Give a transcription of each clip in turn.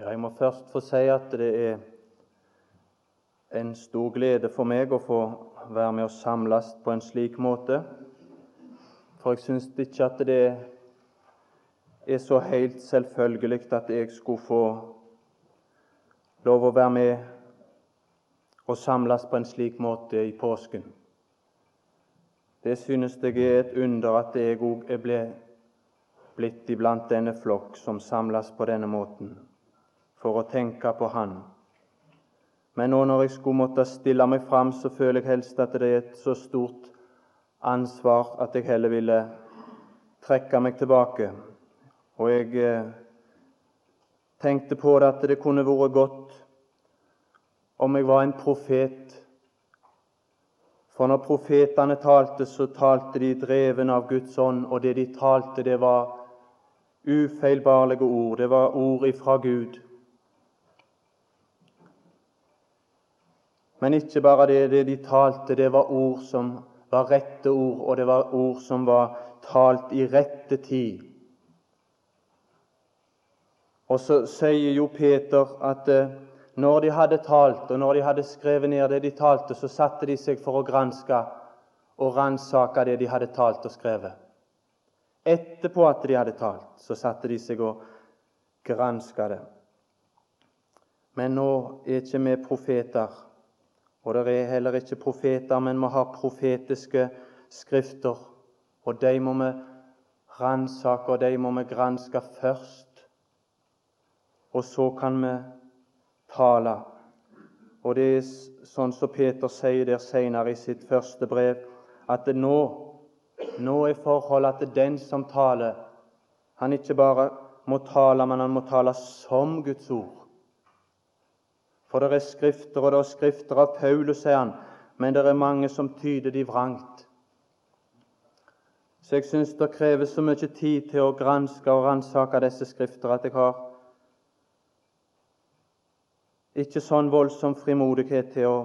Ja, jeg må først få si at det er en stor glede for meg å få være med og samles på en slik måte. For jeg syns ikke at det er så helt selvfølgelig at jeg skulle få lov å være med og samles på en slik måte i påsken. Det synes jeg er et under at jeg òg er blitt iblant denne flokk som samles på denne måten for å tenke på Han. Men nå når jeg skulle måtte stille meg fram, så føler jeg helst at det er et så stort ansvar at jeg heller ville trekke meg tilbake. Og jeg eh, tenkte på det at det kunne vært godt om jeg var en profet. For når profetene talte, så talte de dreven av Guds ånd, og det de talte, det var ufeilbarlige ord. Det var ord ifra Gud. Men ikke bare det, det de talte, det var ord som var rette ord, og det var ord som var talt i rette tid. Og så sier jo Peter at eh, når de hadde talt, og når de hadde skrevet ned det de talte, så satte de seg for å granske og ransake det de hadde talt og skrevet. Etterpå at de hadde talt, så satte de seg og granska det. Men nå er ikke vi profeter. Og det er heller ikke profeter, men vi har profetiske skrifter. Og de må vi ransake, og de må vi granske først. Og så kan vi tale. Og det er sånn som Peter sier der senere i sitt første brev, at nå, nå er forholdet til den som taler. Han ikke bare må tale, men han må tale som Guds ord. For det er skrifter, og det er skrifter av Paulus, sier han, men det er mange som tyder de vrangt. Så jeg syns det kreves så mye tid til å granske og ransake disse skrifter at jeg har ikke sånn voldsom frimodighet til å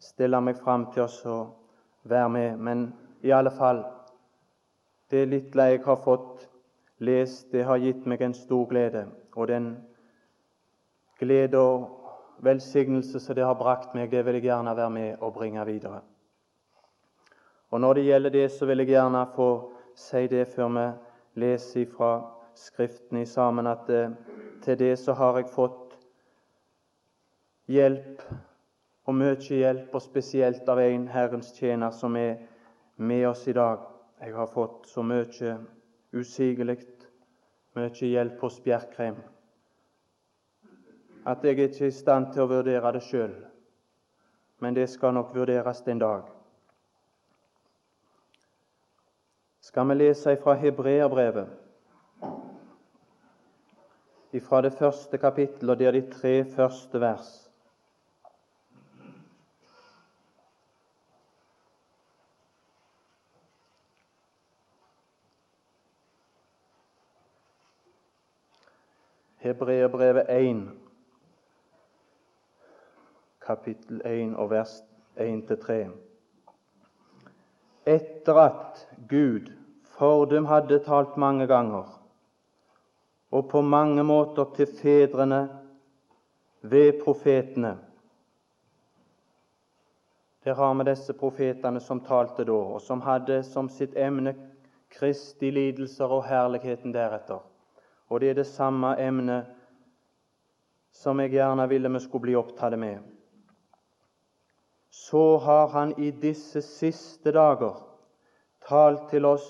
stille meg fram til oss og være med, men i alle fall Det lille jeg har fått lest, det har gitt meg en stor glede, og den glede og velsignelse som det har brakt meg, det vil jeg gjerne være med og bringe videre. Og Når det gjelder det, så vil jeg gjerne få si det før vi leser fra Skriften i sammen, at eh, til det så har jeg fått hjelp, og mye hjelp, og spesielt av en Herrens tjener som er med oss i dag. Jeg har fått så mye usigelig, mye hjelp hos Bjerkreim at jeg ikke er i stand til å vurdere det sjøl, men det skal nok vurderes en dag. Skal vi lese fra Hebreerbrevet, fra det første kapittel, og det er de tre første vers. Hebreerbrevet 1 kapittel 1 og vers 1-3. Etter at Gud fordum hadde talt mange ganger, og på mange måter til fedrene ved profetene Der har vi disse profetene som talte da, og som hadde som sitt emne Kristi lidelser og herligheten deretter. Og det er det samme emnet som jeg gjerne ville vi skulle bli opptatt med så har Han i disse siste dager talt til oss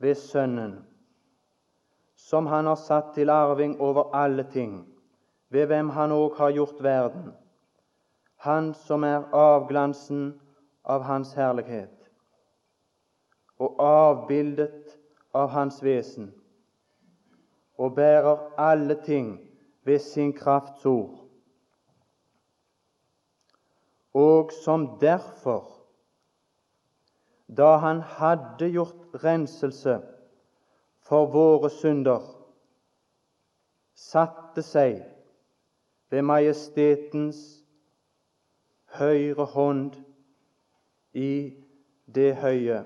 ved Sønnen, som Han har satt til arving over alle ting, ved hvem Han òg har gjort verden, Han som er avglansen av Hans herlighet og avbildet av Hans vesen, og bærer alle ting ved sin krafts ord og som derfor, da han hadde gjort renselse for våre synder, satte seg ved majestetens høyre hånd i det høye.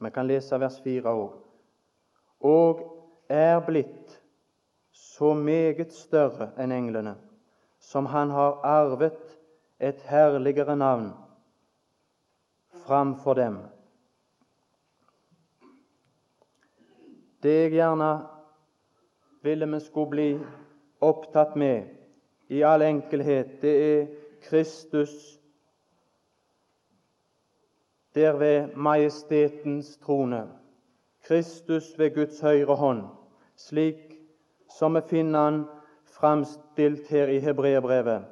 Vi kan lese vers 4 òg. Og er blitt så meget større enn englene, som han har arvet et herligere navn framfor dem. Det jeg gjerne ville vi skulle bli opptatt med i all enkelhet, det er Kristus der ved majestetens trone. Kristus ved Guds høyre hånd, slik som vi finner han framstilt her i hebreerbrevet,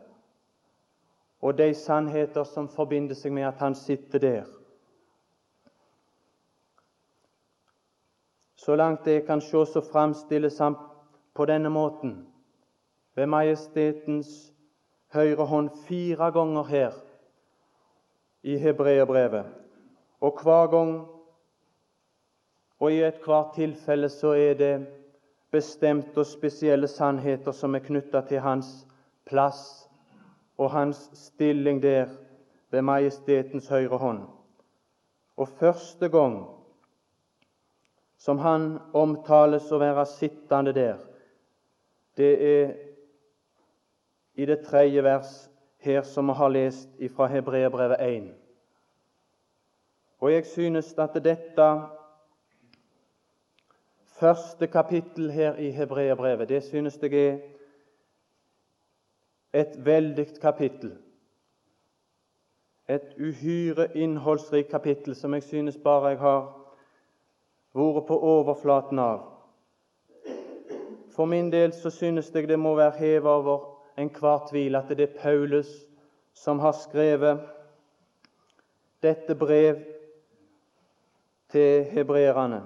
og de sannheter som forbinder seg med at han sitter der. Så langt jeg kan se, så framstilles han på denne måten ved majestetens høyre hånd fire ganger her i hebreerbrevet. Og hver gang og i ethvert tilfelle så er det bestemte og spesielle sannheter som er knytta til hans plass og hans stilling der ved majestetens høyre hånd. Og første gang som han omtales å være sittende der, det er i det tredje vers her som vi har lest fra Hebreerbrevet 1. Og jeg synes at dette første kapittel her i Hebreerbrevet, det synes jeg er et veldig kapittel. Et uhyre innholdsrikt kapittel som jeg synes bare jeg har vært på overflaten av. For min del så synes jeg det må være hevet over enhver tvil at det er Paulus som har skrevet dette brev til hebreerne.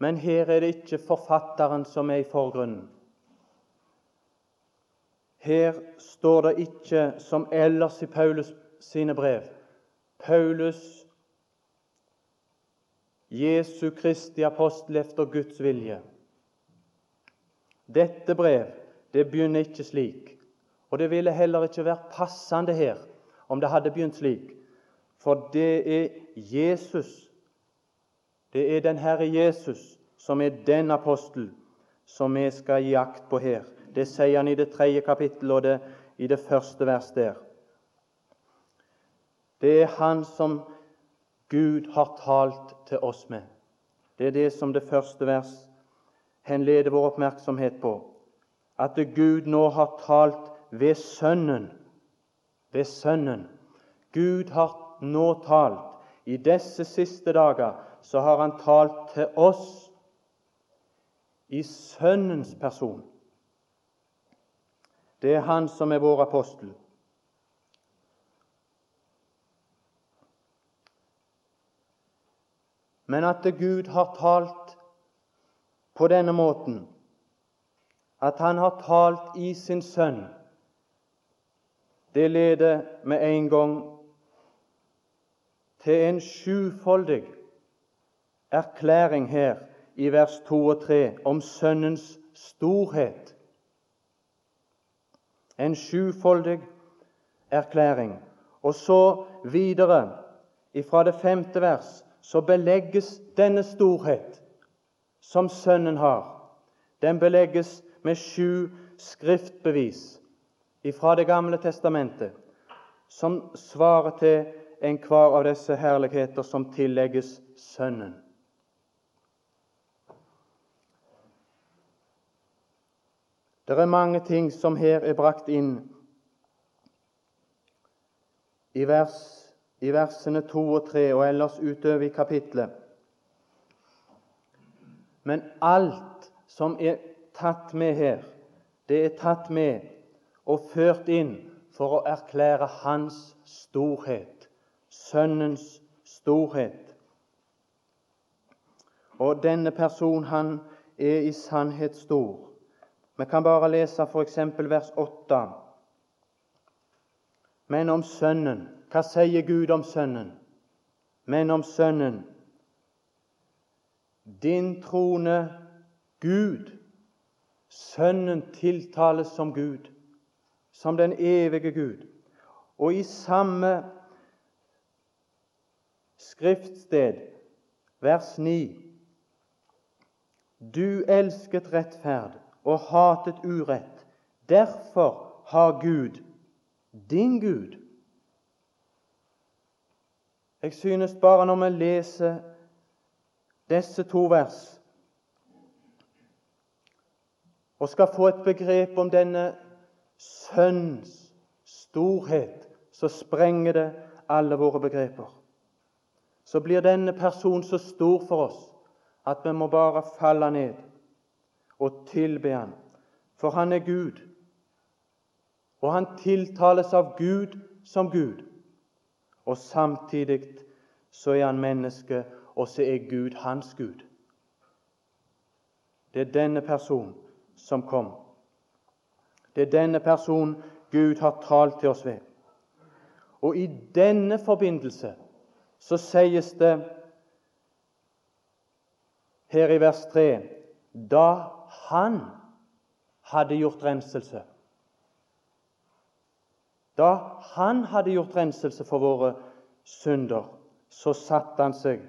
Men her er det ikke forfatteren som er i forgrunnen. Her står det ikke, som ellers i Paulus sine brev, Paulus, Jesu Kristi apostel efter Guds vilje. Dette brev det begynner ikke slik, og det ville heller ikke vært passende her om det hadde begynt slik, for det er Jesus det er den Herre Jesus som er den apostel som vi skal gi akt på her. Det sier han i det tredje kapittelet og det, i det første vers der. Det er Han som Gud har talt til oss med. Det er det som det første vers henleder vår oppmerksomhet på. At Gud nå har talt ved Sønnen. Ved Sønnen. Gud har nå talt. I disse siste dager så har han talt til oss i Sønnens person. Det er han som er vår apostel. Men at Gud har talt på denne måten, at Han har talt i sin Sønn, det leder med en gang til en sjufoldig erklæring her i vers 2 og 3 om Sønnens storhet. En sjufoldig erklæring. Og så videre, ifra det femte vers, så belegges denne storhet som Sønnen har. Den belegges med sju skriftbevis ifra Det gamle testamentet, som svarer til enhver av disse herligheter som tillegges Sønnen. Det er mange ting som her er brakt inn i, vers, i versene to og tre og ellers utover i kapitlet. Men alt som er tatt med her, det er tatt med og ført inn for å erklære Hans storhet, Sønnens storhet. Og denne personen, han er i sannhet stor. Vi kan bare lese f.eks. vers 8. Men om Sønnen Hva sier Gud om Sønnen? Men om Sønnen Din trone Gud. Sønnen tiltales som Gud, som den evige Gud. Og i samme skriftsted, vers 9, Du elsket rettferd og hatet urett. Derfor har Gud, din Gud Jeg synes bare når vi leser disse to vers og skal få et begrep om denne sønns storhet, så sprenger det alle våre begreper. Så blir denne personen så stor for oss at vi må bare falle ned og tilbe Han. For han er Gud, og han tiltales av Gud som Gud. Og samtidig så er han menneske, og så er Gud hans Gud. Det er denne personen som kom. Det er denne personen Gud har talt til oss ved. Og i denne forbindelse så sies det her i vers 3 da han hadde gjort renselse. Da han hadde gjort renselse for våre synder, så satte han seg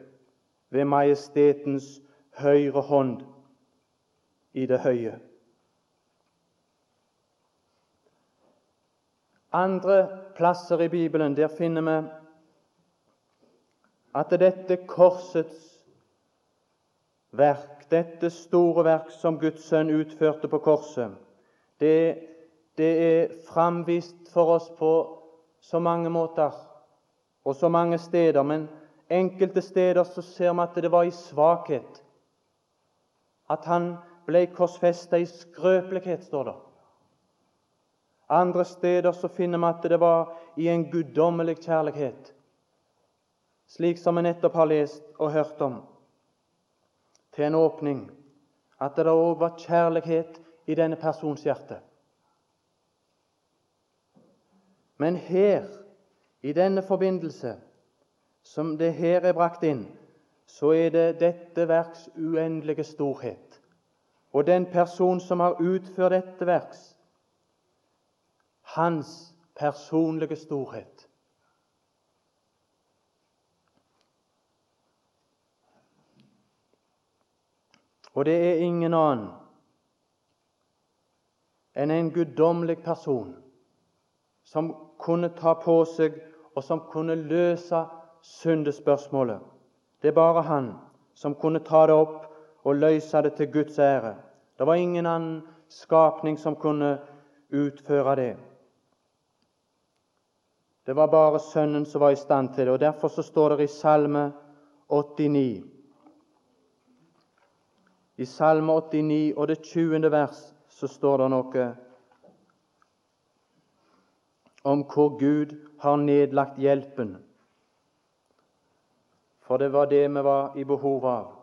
ved majestetens høyre hånd i det høye. Andre plasser i Bibelen der finner vi at dette korsets verk, dette store verk som Guds sønn utførte på korset, det, det er framvist for oss på så mange måter og så mange steder. Men enkelte steder så ser vi at det var i svakhet. At han ble korsfesta i skrøpelighet, står det. Andre steder så finner vi at det var i en guddommelig kjærlighet, slik som vi nettopp har lest og hørt om til en åpning at det òg var kjærlighet i denne persons hjerte. Men her, i denne forbindelse, som det her er brakt inn, så er det dette verks uendelige storhet. Og den person som har utført dette verks, hans personlige storhet. Og det er ingen annen enn en guddommelig person som kunne ta på seg og som kunne løse syndespørsmålet. Det er bare han som kunne ta det opp og løse det til Guds ære. Det var ingen annen skapning som kunne utføre det. Det var bare Sønnen som var i stand til det. og Derfor så står det i Salme 89 i Salme 89 og det 20. vers så står det noe om hvor Gud har nedlagt hjelpen. For det var det vi var i behov av,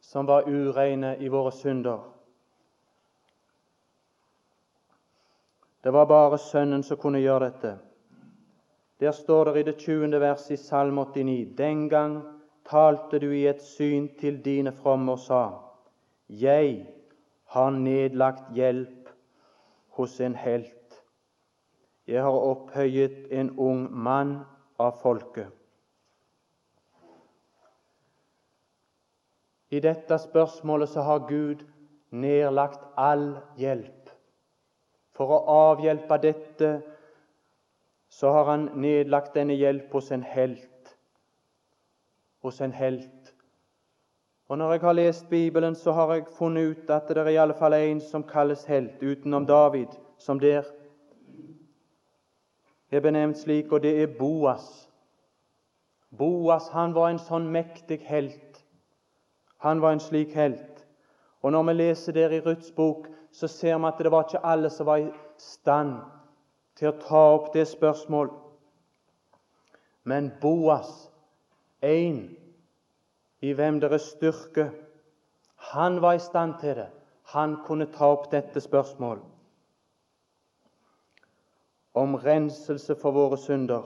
som var ureine i våre synder. Det var bare Sønnen som kunne gjøre dette. Der står det i det 20. vers i Salme 89.: Den gang talte du i et syn til dine fromme og sa:" Jeg har nedlagt hjelp hos en helt. Jeg har opphøyet en ung mann av folket. I dette spørsmålet så har Gud nedlagt all hjelp. For å avhjelpe dette så har han nedlagt denne hjelp hos en helt hos en helt. Og Når jeg har lest Bibelen, så har jeg funnet ut at det er i alle fall en som kalles helt, utenom David, som der er benevnt slik, og det er Boas. Boas han var en sånn mektig helt. Han var en slik helt. Og Når vi leser der i Ruths bok, så ser vi at det var ikke alle som var i stand til å ta opp det spørsmålet. Men Boas en i hvem det er styrke. Han var i stand til det. Han kunne ta opp dette spørsmålet om renselse for våre synder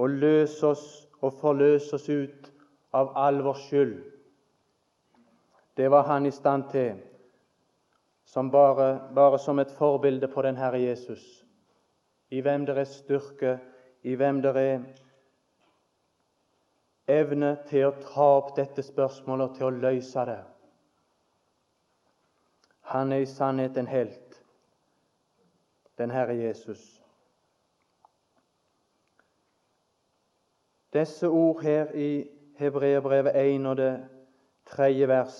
og løse oss og forløse oss ut av all vår skyld. Det var han i stand til, som bare, bare som et forbilde på den Herre Jesus, i hvem det er styrke, i hvem det er evne til å ta opp dette spørsmålet og til å løse det. Han er i sannhet en helt, den Herre Jesus. Disse ord her i Hebreerbrevet 1 og det tredje vers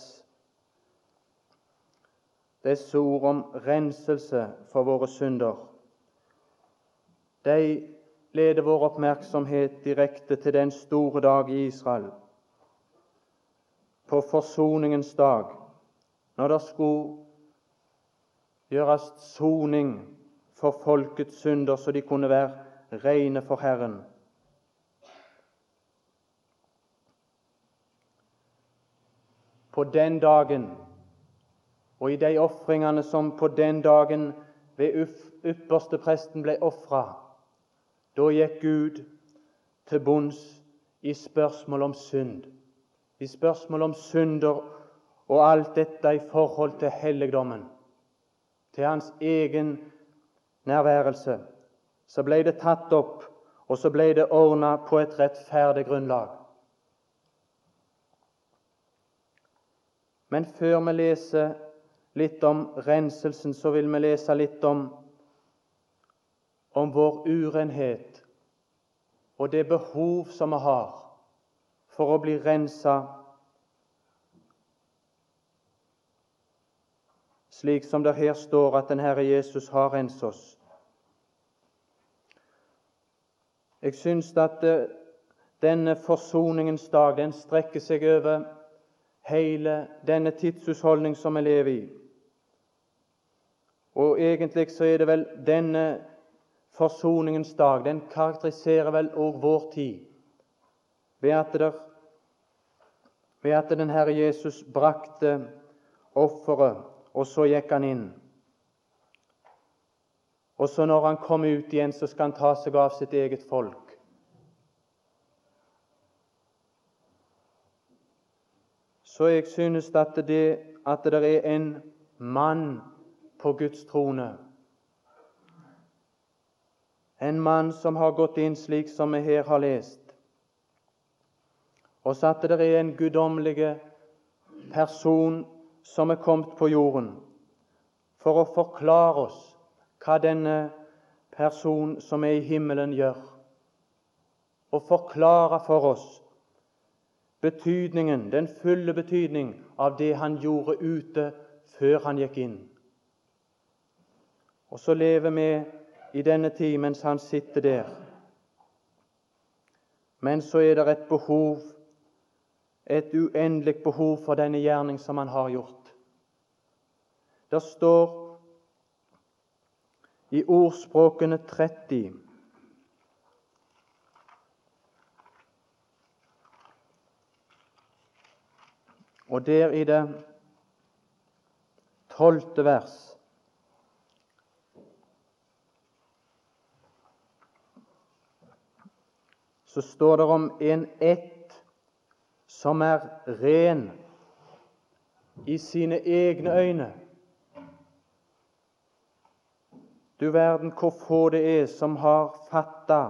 Disse ord om renselse for våre synder de leder vår oppmerksomhet direkte til den store dag i Israel, på forsoningens dag, når det skulle gjøres soning for folkets synder, så de kunne være rene for Herren. På den dagen og i de ofringene som på den dagen ved ypperste presten ble ofra, da gikk Gud til bunns i spørsmål om synd, i spørsmål om synder og alt dette i forhold til helligdommen, til hans egen nærværelse. Så ble det tatt opp, og så ble det ordna på et rettferdig grunnlag. Men før vi leser litt om renselsen, så vil vi lese litt om om vår urenhet og det behov som vi har for å bli rensa slik som det her står at den Herre Jesus har renset oss. Jeg syns at eh, denne forsoningens dag den strekker seg over hele denne tidshusholdning som vi lever i. Og egentlig så er det vel denne forsoningens dag den karakteriserer vel òg vår tid ved at, der, ved at den Herre Jesus brakte offeret, og så gikk han inn. Og så når han kom ut igjen, så skal han ta seg av sitt eget folk. Så jeg synes at det at det er en mann på Guds trone en mann som har gått inn slik som vi her har lest, og satte dere i en guddommelig person som er kommet på jorden for å forklare oss hva denne person som er i himmelen, gjør, og forklare for oss betydningen, den fulle betydning av det han gjorde ute før han gikk inn. Og så lever vi i denne tid mens han sitter der. Men så er det et behov, et uendelig behov for denne gjerning som han har gjort. Det står i ordspråkene 30 Og der i det tolvte vers så står det om en ett som er ren i sine egne øyne. Du verden hvor få det er som har fatta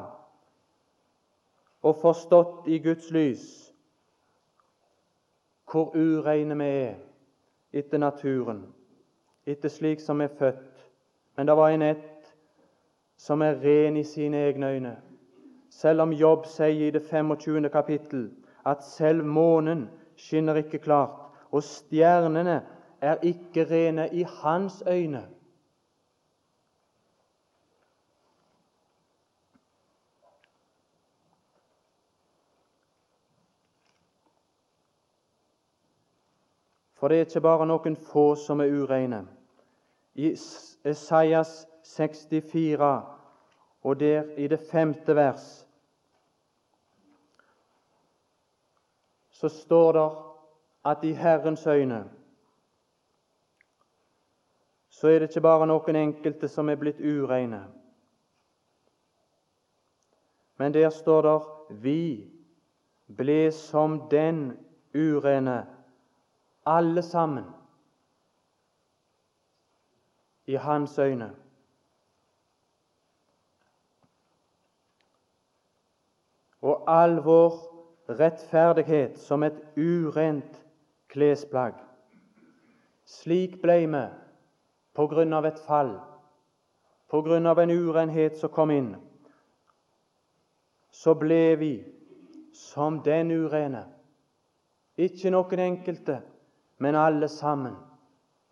og forstått i Guds lys hvor ureine vi er etter naturen, etter slik som vi er født. Men det var en ett som er ren i sine egne øyne. Selv om Jobb sier i det 25. kapittel at selv månen skinner ikke klart, og stjernene er ikke rene i hans øyne. For det er ikke bare noen få som er ureine. I Esaias 64 og der i det femte vers så står det at i Herrens øyne så er det ikke bare noen enkelte som er blitt ureine. Men der står det 'Vi ble som den urene, alle sammen', i hans øyne. Og all vår rettferdighet som et urent klesplagg. Slik ble vi på grunn av et fall, på grunn av en urenhet som kom inn. Så ble vi som den urene. Ikke noen enkelte, men alle sammen.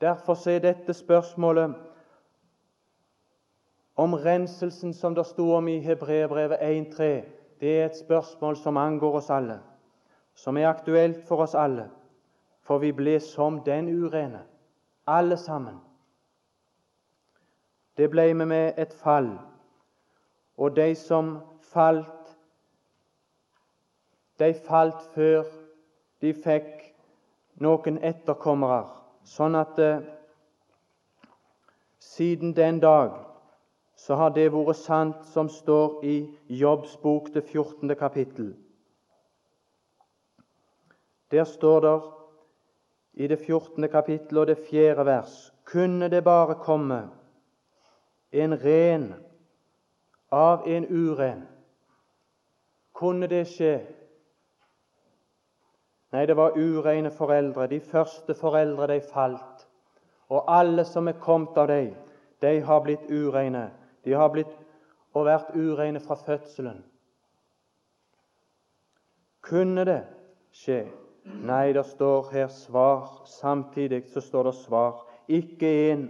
Derfor er dette spørsmålet om renselsen som det sto om i Hebreerbrevet 1.3, det er et spørsmål som angår oss alle, som er aktuelt for oss alle. For vi ble som den urene, alle sammen. Det ble vi med et fall. Og de som falt, de falt før de fikk noen etterkommere, sånn at eh, siden den dag så har det vært sant som står i Jobbs bok, det 14. kapittel. Der står det i det 14. kapittel og det fjerde vers Kunne det bare komme en ren av en uren? Kunne det skje? Nei, det var ureine foreldre. De første foreldre, de falt. Og alle som er kommet av dem, de har blitt ureine. De har blitt og vært ureine fra fødselen. Kunne det skje? Nei, det står her svar. Samtidig så står det svar. Ikke én.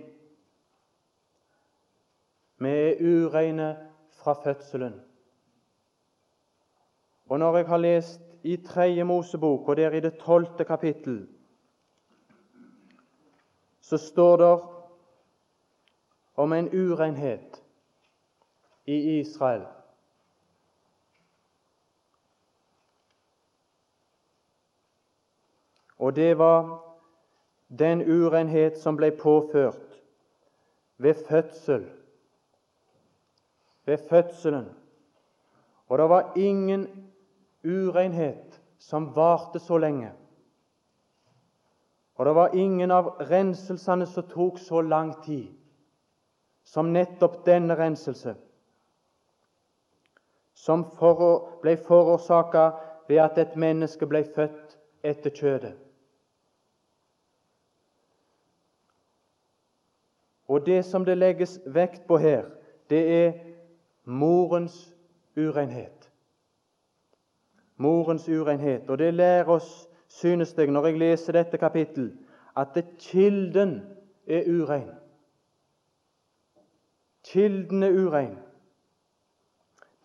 Vi er ureine fra fødselen. Og når jeg har lest i Tredje Mosebok, og der i det tolvte kapittel, så står det om en urenhet i Israel. Og det var den urenhet som ble påført ved fødsel. Ved fødselen. Og det var ingen urenhet som varte så lenge. Og det var ingen av renselsene som tok så lang tid som nettopp denne renselse som for, ble forårsaka ved at et menneske ble født etter kjødet. Og det som det legges vekt på her, det er morens urenhet. Morens urenhet. Og det lærer oss, synes jeg, når jeg leser dette kapittel, at det kilden er urein. Kilden er urein.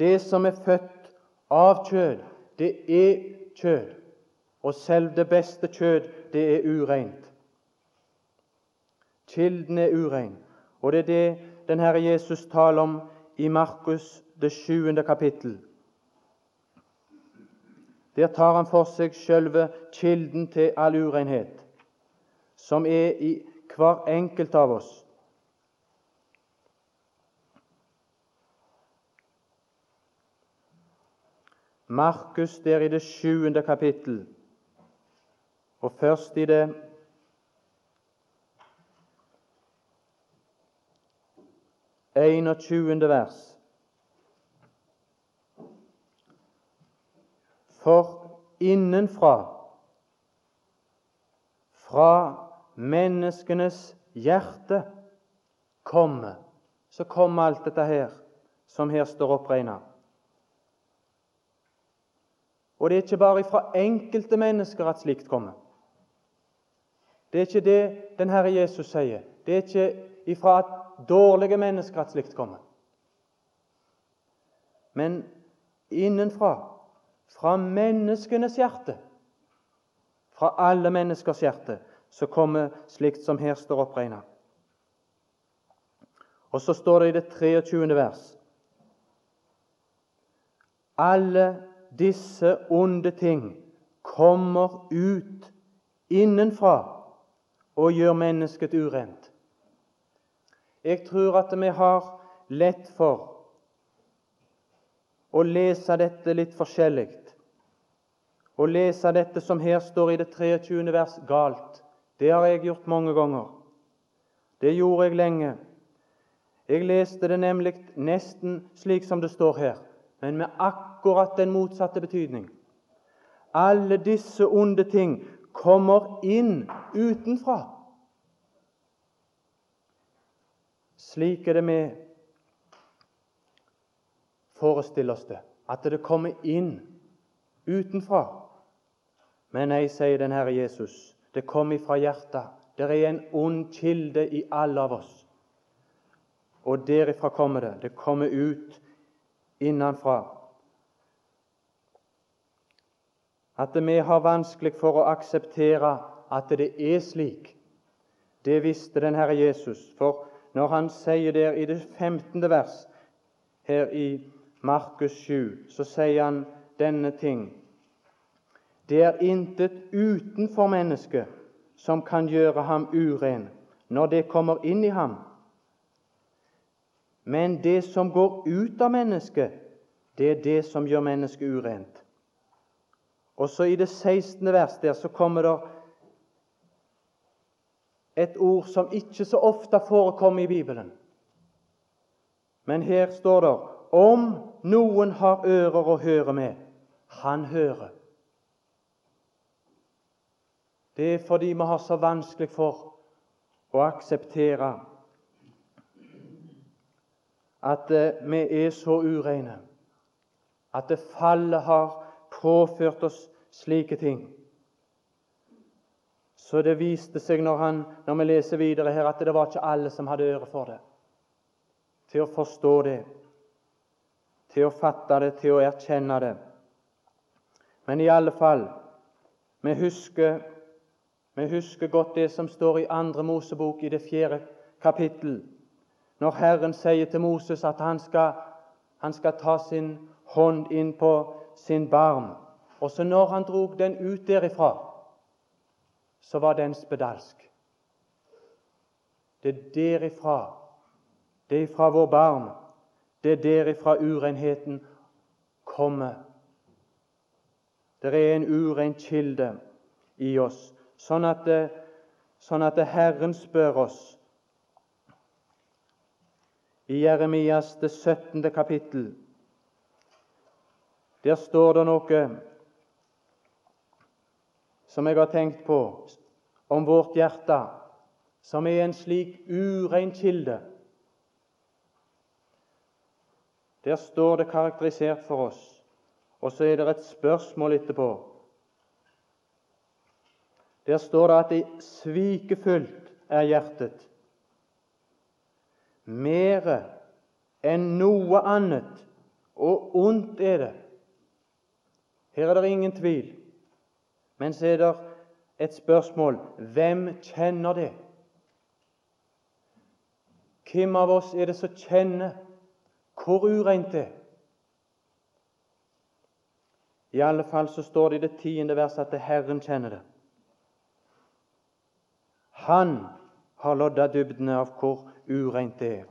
Det som er født av kjød, det er kjød. Og selv det beste kjød, det er ureint. Kilden er urein. Og det er det den Herre Jesus taler om i Markus det sjuende kapittel. Der tar han for seg sjølve kilden til all urenhet, som er i hver enkelt av oss. Markus der i det sjuende kapittel, og først i det enogtjuende vers. For innenfra, fra menneskenes hjerte, komme Så kommer alt dette her som her står oppregna. Og det er ikke bare fra enkelte mennesker at slikt kommer. Det er ikke det den Herre Jesus sier. Det er ikke ifra dårlige mennesker at slikt kommer. Men innenfra, fra menneskenes hjerte, fra alle menneskers hjerte, så kommer slikt som her står oppregna. Og så står det i det 23. vers Alle disse onde ting kommer ut innenfra og gjør mennesket urent. Jeg tror at vi har lett for å lese dette litt forskjellig. Å lese dette som her står i det 23. vers, galt. Det har jeg gjort mange ganger. Det gjorde jeg lenge. Jeg leste det nemlig nesten slik som det står her men med akkurat den motsatte betydning. alle disse onde ting kommer inn utenfra. Slik er det vi forestiller oss det, at det kommer inn utenfra. Men nei, sier den Herre Jesus, det kommer fra hjertet. Det er en ond kilde i alle av oss. Og derifra kommer det. Det kommer ut innenfra. At vi har vanskelig for å akseptere at det er slik, det visste den Herre Jesus. For når han sier der i det 15. vers her i Markus 7, så sier han denne ting. Det er intet utenfor mennesket som kan gjøre ham uren når det kommer inn i ham. Men det som går ut av mennesket, det er det som gjør mennesket urent. Og så I det 16. vers der så kommer det et ord som ikke så ofte forekommer i Bibelen. Men her står det om noen har ører å høre med, han hører. Det er fordi vi har så vanskelig for å akseptere at eh, vi er så ureine, at det fallet har påført oss slike ting. Så det viste seg når, han, når vi leser videre her, at det var ikke alle som hadde øre for det. Til å forstå det, til å fatte det, til å erkjenne det. Men i alle fall, vi husker vi husker godt det som står i Andre Mosebok i det fjerde kapittel, når Herren sier til Moses at han skal, han skal ta sin hånd inn på sin barm. Og så når han drog den ut derifra, så var den spedalsk. Det er derifra, det er fra vår barm, det er derifra urenheten kommer. Det er en uren kilde i oss sånn at, sånn at Herren spør oss i Jeremias det 17. kapittel. Der står det noe som jeg har tenkt på om vårt hjerte, som er en slik urein kilde. Der står det karakterisert for oss, og så er det et spørsmål etterpå. Der står det at det svikefullt er hjertet. Mere enn noe annet, og ondt er det. Her er det ingen tvil. Men så er det et spørsmål hvem kjenner det? Hvem av oss er det som kjenner hvor ureint det er? I alle fall så står det i det tiende verset at Herren kjenner det. Han har lodda dybdene av hvor ureint det er.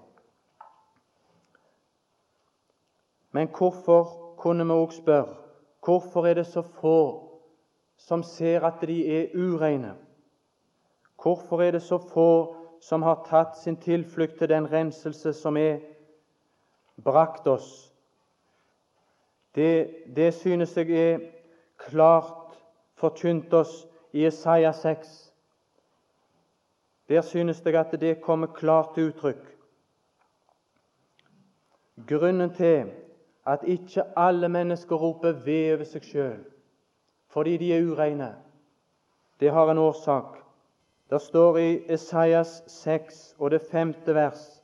Men hvorfor, kunne vi òg spørre, hvorfor er det så få som ser at de er ureine? Hvorfor er det så få som har tatt sin tilflukt til den renselse som er brakt oss? Det, det synes jeg er klart forkynt oss i Isaiah 6. Der synes jeg at det kommer klart til uttrykk. Grunnen til at ikke alle mennesker roper ved over seg sjøl fordi de er ureine, det har en årsak. Det står i Esaias 6 og det femte vers.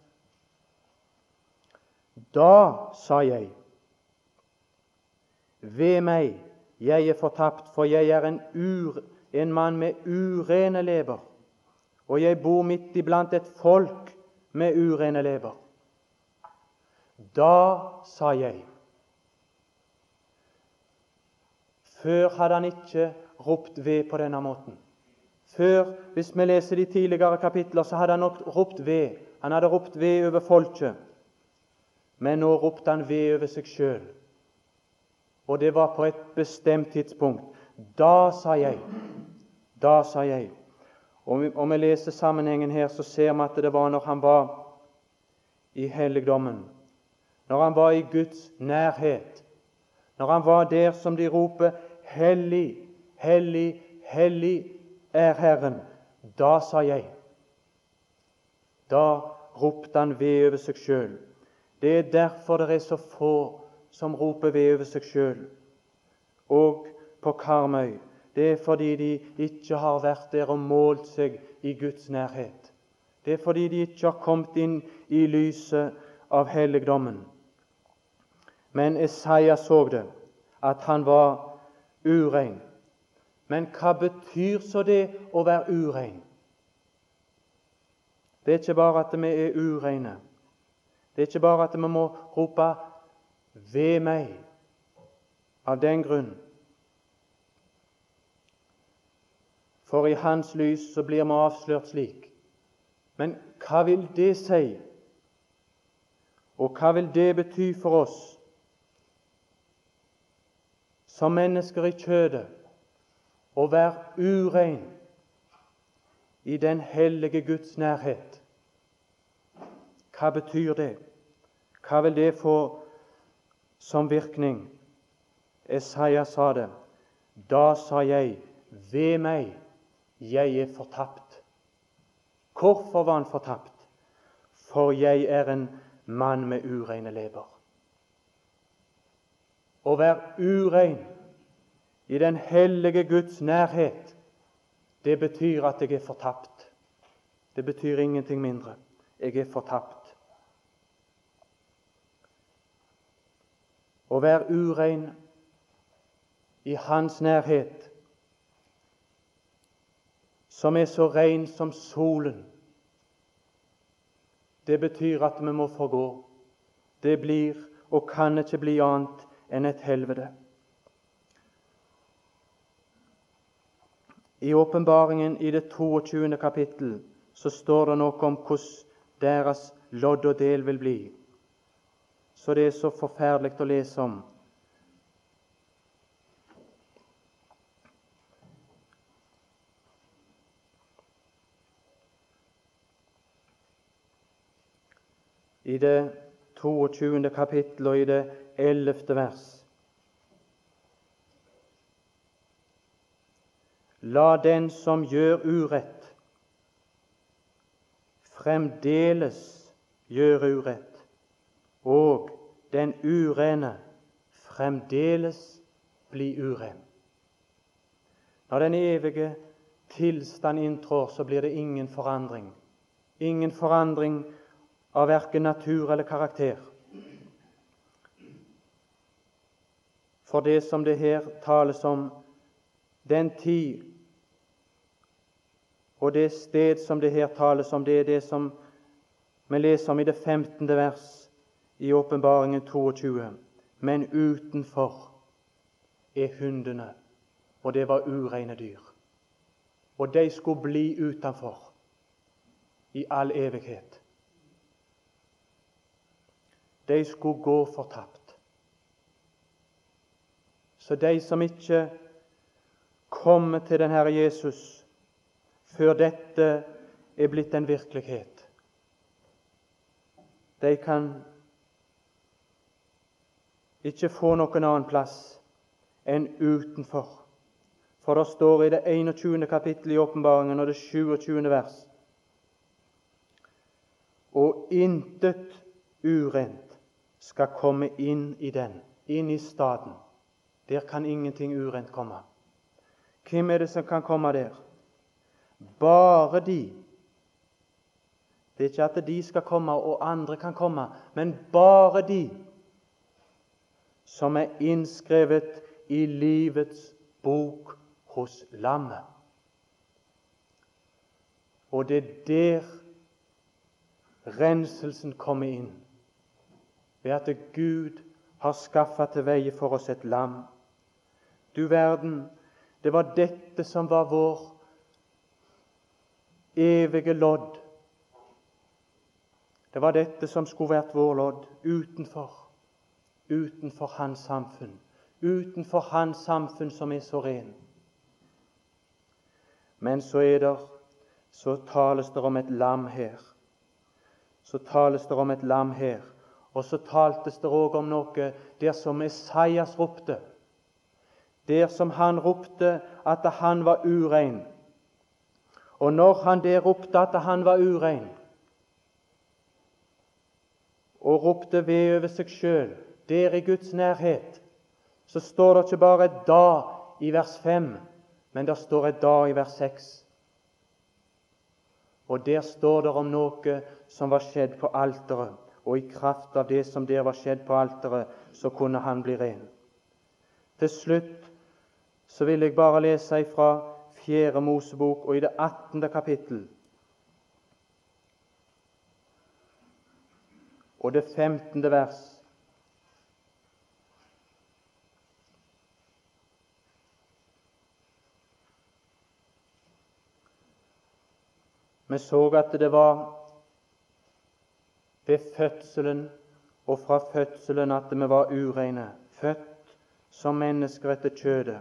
Da sa jeg, ved meg, jeg er fortapt, for jeg er en, ur, en mann med urene lever og jeg bor midt iblant et folk med urene lever. Da sa jeg Før hadde han ikke ropt ved på denne måten. Før, hvis vi leser de tidligere kapitler, så hadde han nok ropt ved. Han hadde ropt ved over folket. Men nå ropte han ved over seg sjøl. Og det var på et bestemt tidspunkt. Da sa jeg, da sa jeg om vi, leser sammenhengen her, så ser vi at det var når han var i helligdommen, når han var i Guds nærhet, når han var der som de roper Hellig, hellig, hellig er Herren. Da sa jeg. Da ropte han ved over seg sjøl. Det er derfor det er så få som roper ved over seg sjøl. Og på Karmøy det er fordi de ikke har vært der og målt seg i Guds nærhet. Det er fordi de ikke har kommet inn i lyset av helligdommen. Men Isaiah så det, at han var urein. Men hva betyr så det å være urein? Det er ikke bare at vi er ureine. Det er ikke bare at vi må rope 'ved meg' av den grunn. For i Hans lys så blir vi avslørt slik. Men hva vil det si? Og hva vil det bety for oss som mennesker i kjødet å være urein i den hellige Guds nærhet? Hva betyr det? Hva vil det få som virkning? Esaias sa det. Da sa jeg, ved meg, jeg er fortapt. Hvorfor var han fortapt? For jeg er en mann med ureine lever. Å være urein i den hellige Guds nærhet, det betyr at jeg er fortapt. Det betyr ingenting mindre. Jeg er fortapt. Å være urein i Hans nærhet, som er så ren som solen, det betyr at vi må forgå. Det blir og kan ikke bli annet enn et helvete. I åpenbaringen i det 22. kapittel så står det noe om hvordan deres lodd og del vil bli. Så det er så forferdelig å lese om. I det 22. kapittel og i det 11. vers. La den som gjør urett, fremdeles gjøre urett, og den urene fremdeles bli uren. Når den evige tilstand inntrår, så blir det ingen forandring. Ingen forandring av verken natur eller karakter. For det som det her tales om, den tid og det sted som det her tales om, det er det som vi leser om i det 15. vers i Åpenbaringen 22. Men utenfor er hundene, og det var ureine dyr. Og de skulle bli utenfor i all evighet de skulle gå fortapt. Så de som ikke kommer til den Herre Jesus før dette er blitt en virkelighet, de kan ikke få noen annen plass enn utenfor. For det står i det 21. kapittelet i åpenbaringen og det 27. vers Og intet urent skal komme inn i den, inn i staden. Der kan ingenting urent komme. Hvem er det som kan komme der? Bare de. Det er ikke at de skal komme og andre kan komme, men bare de som er innskrevet i livets bok hos lammet. Og det er der renselsen kommer inn ved at Gud har skaffa til veie for oss et lam. Du verden, det var dette som var vår evige lodd. Det var dette som skulle vært vår lodd utenfor, utenfor hans samfunn. Utenfor hans samfunn som er så ren. Men så er det så tales det om et lam her. Så tales det om et lam her og så taltes det òg om noe der som Esaias ropte. der som han ropte at han var urein. Og når han der ropte at han var urein, og ropte ved over seg sjøl, der i Guds nærhet, så står det ikke bare 'da' i vers 5, men det står et 'da' i vers 6. Og der står det om noe som var skjedd på alteret, og i kraft av det som der var skjedd på alteret, så kunne han bli ren. Til slutt så vil jeg bare lese ifra Fjerde Mosebok og i det 18. kapittel. Og det 15. vers. Vi så at det var ved fødselen og fra fødselen at vi var ureine, født som mennesker etter kjødet.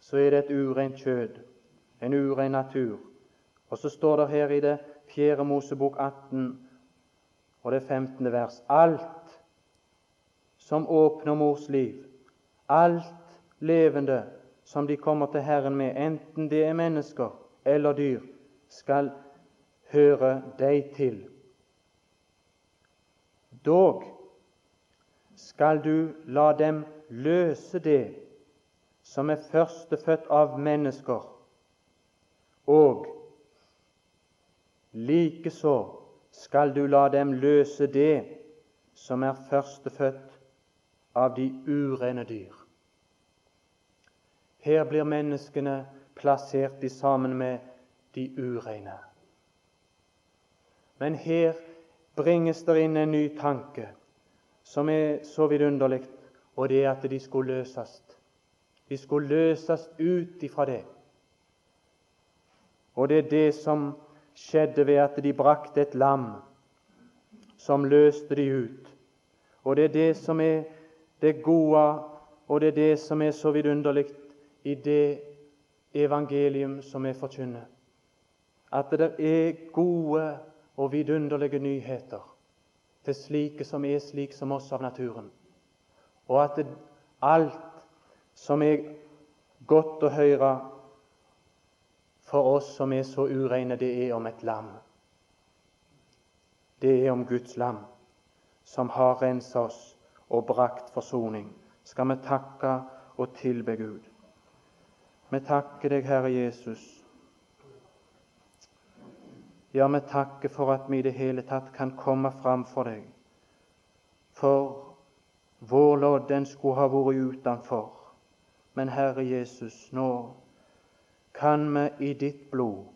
Så er det et ureint kjød, en urein natur. Og så står det her i det fjerde Mosebok 18 og det 15. vers alt som åpner mors liv, alt levende som de kommer til Herren med, enten det er mennesker eller dyr, skal høre deg til. Dog skal du la dem løse det som er førstefødt av mennesker, og likeså skal du la dem løse det som er førstefødt av de urene dyr. Her blir menneskene plassert sammen med de ureine. Men her bringes det inn en ny tanke som er så vidunderlig, og det er at de skulle løses. De skulle løses ut ifra det. Og det er det som skjedde ved at de brakte et lam som løste de ut. Og det er det som er det gode, og det er det som er så vidunderlig i det evangelium som vi forkynner. At det er gode og vidunderlige nyheter til slike som er slik som oss av naturen. Og at alt som er godt å høre for oss som er så ureine, det er om et lam. Det er om Guds lam, som har rensa oss og brakt forsoning. Skal vi takke og tilbe Gud. Vi takker deg, Herre Jesus. Ja, vi takker for at vi i det hele tatt kan komme fram for deg. For vår lodd, den skulle ha vært utenfor. Men Herre Jesus, nå kan vi i ditt blod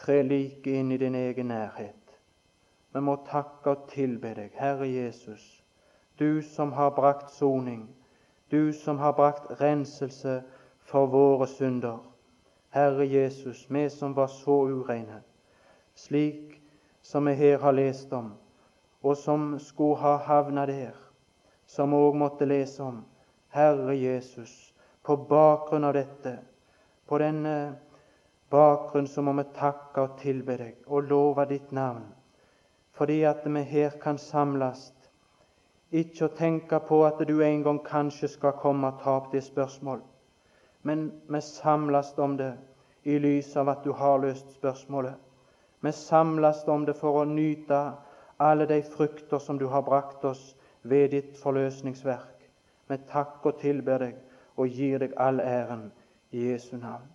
tre like inn i din egen nærhet. Vi må takke og tilbe deg, Herre Jesus, du som har brakt soning, du som har brakt renselse for våre synder. Herre Jesus, vi som var så ureine slik som vi her har lest om, og som skulle ha havna der, som òg måtte lese om. Herre Jesus, på bakgrunn av dette, på denne bakgrunn så må vi takke og tilbe deg og love ditt navn, fordi at vi her kan samles, ikke å tenke på at du en gang kanskje skal komme og ta opp det spørsmål, men vi samles om det i lys av at du har løst spørsmålet. Vi samles om det for å nyte alle de frukter som du har brakt oss ved ditt forløsningsverk. Vi takker og tilber deg og gir deg all æren i Jesu navn.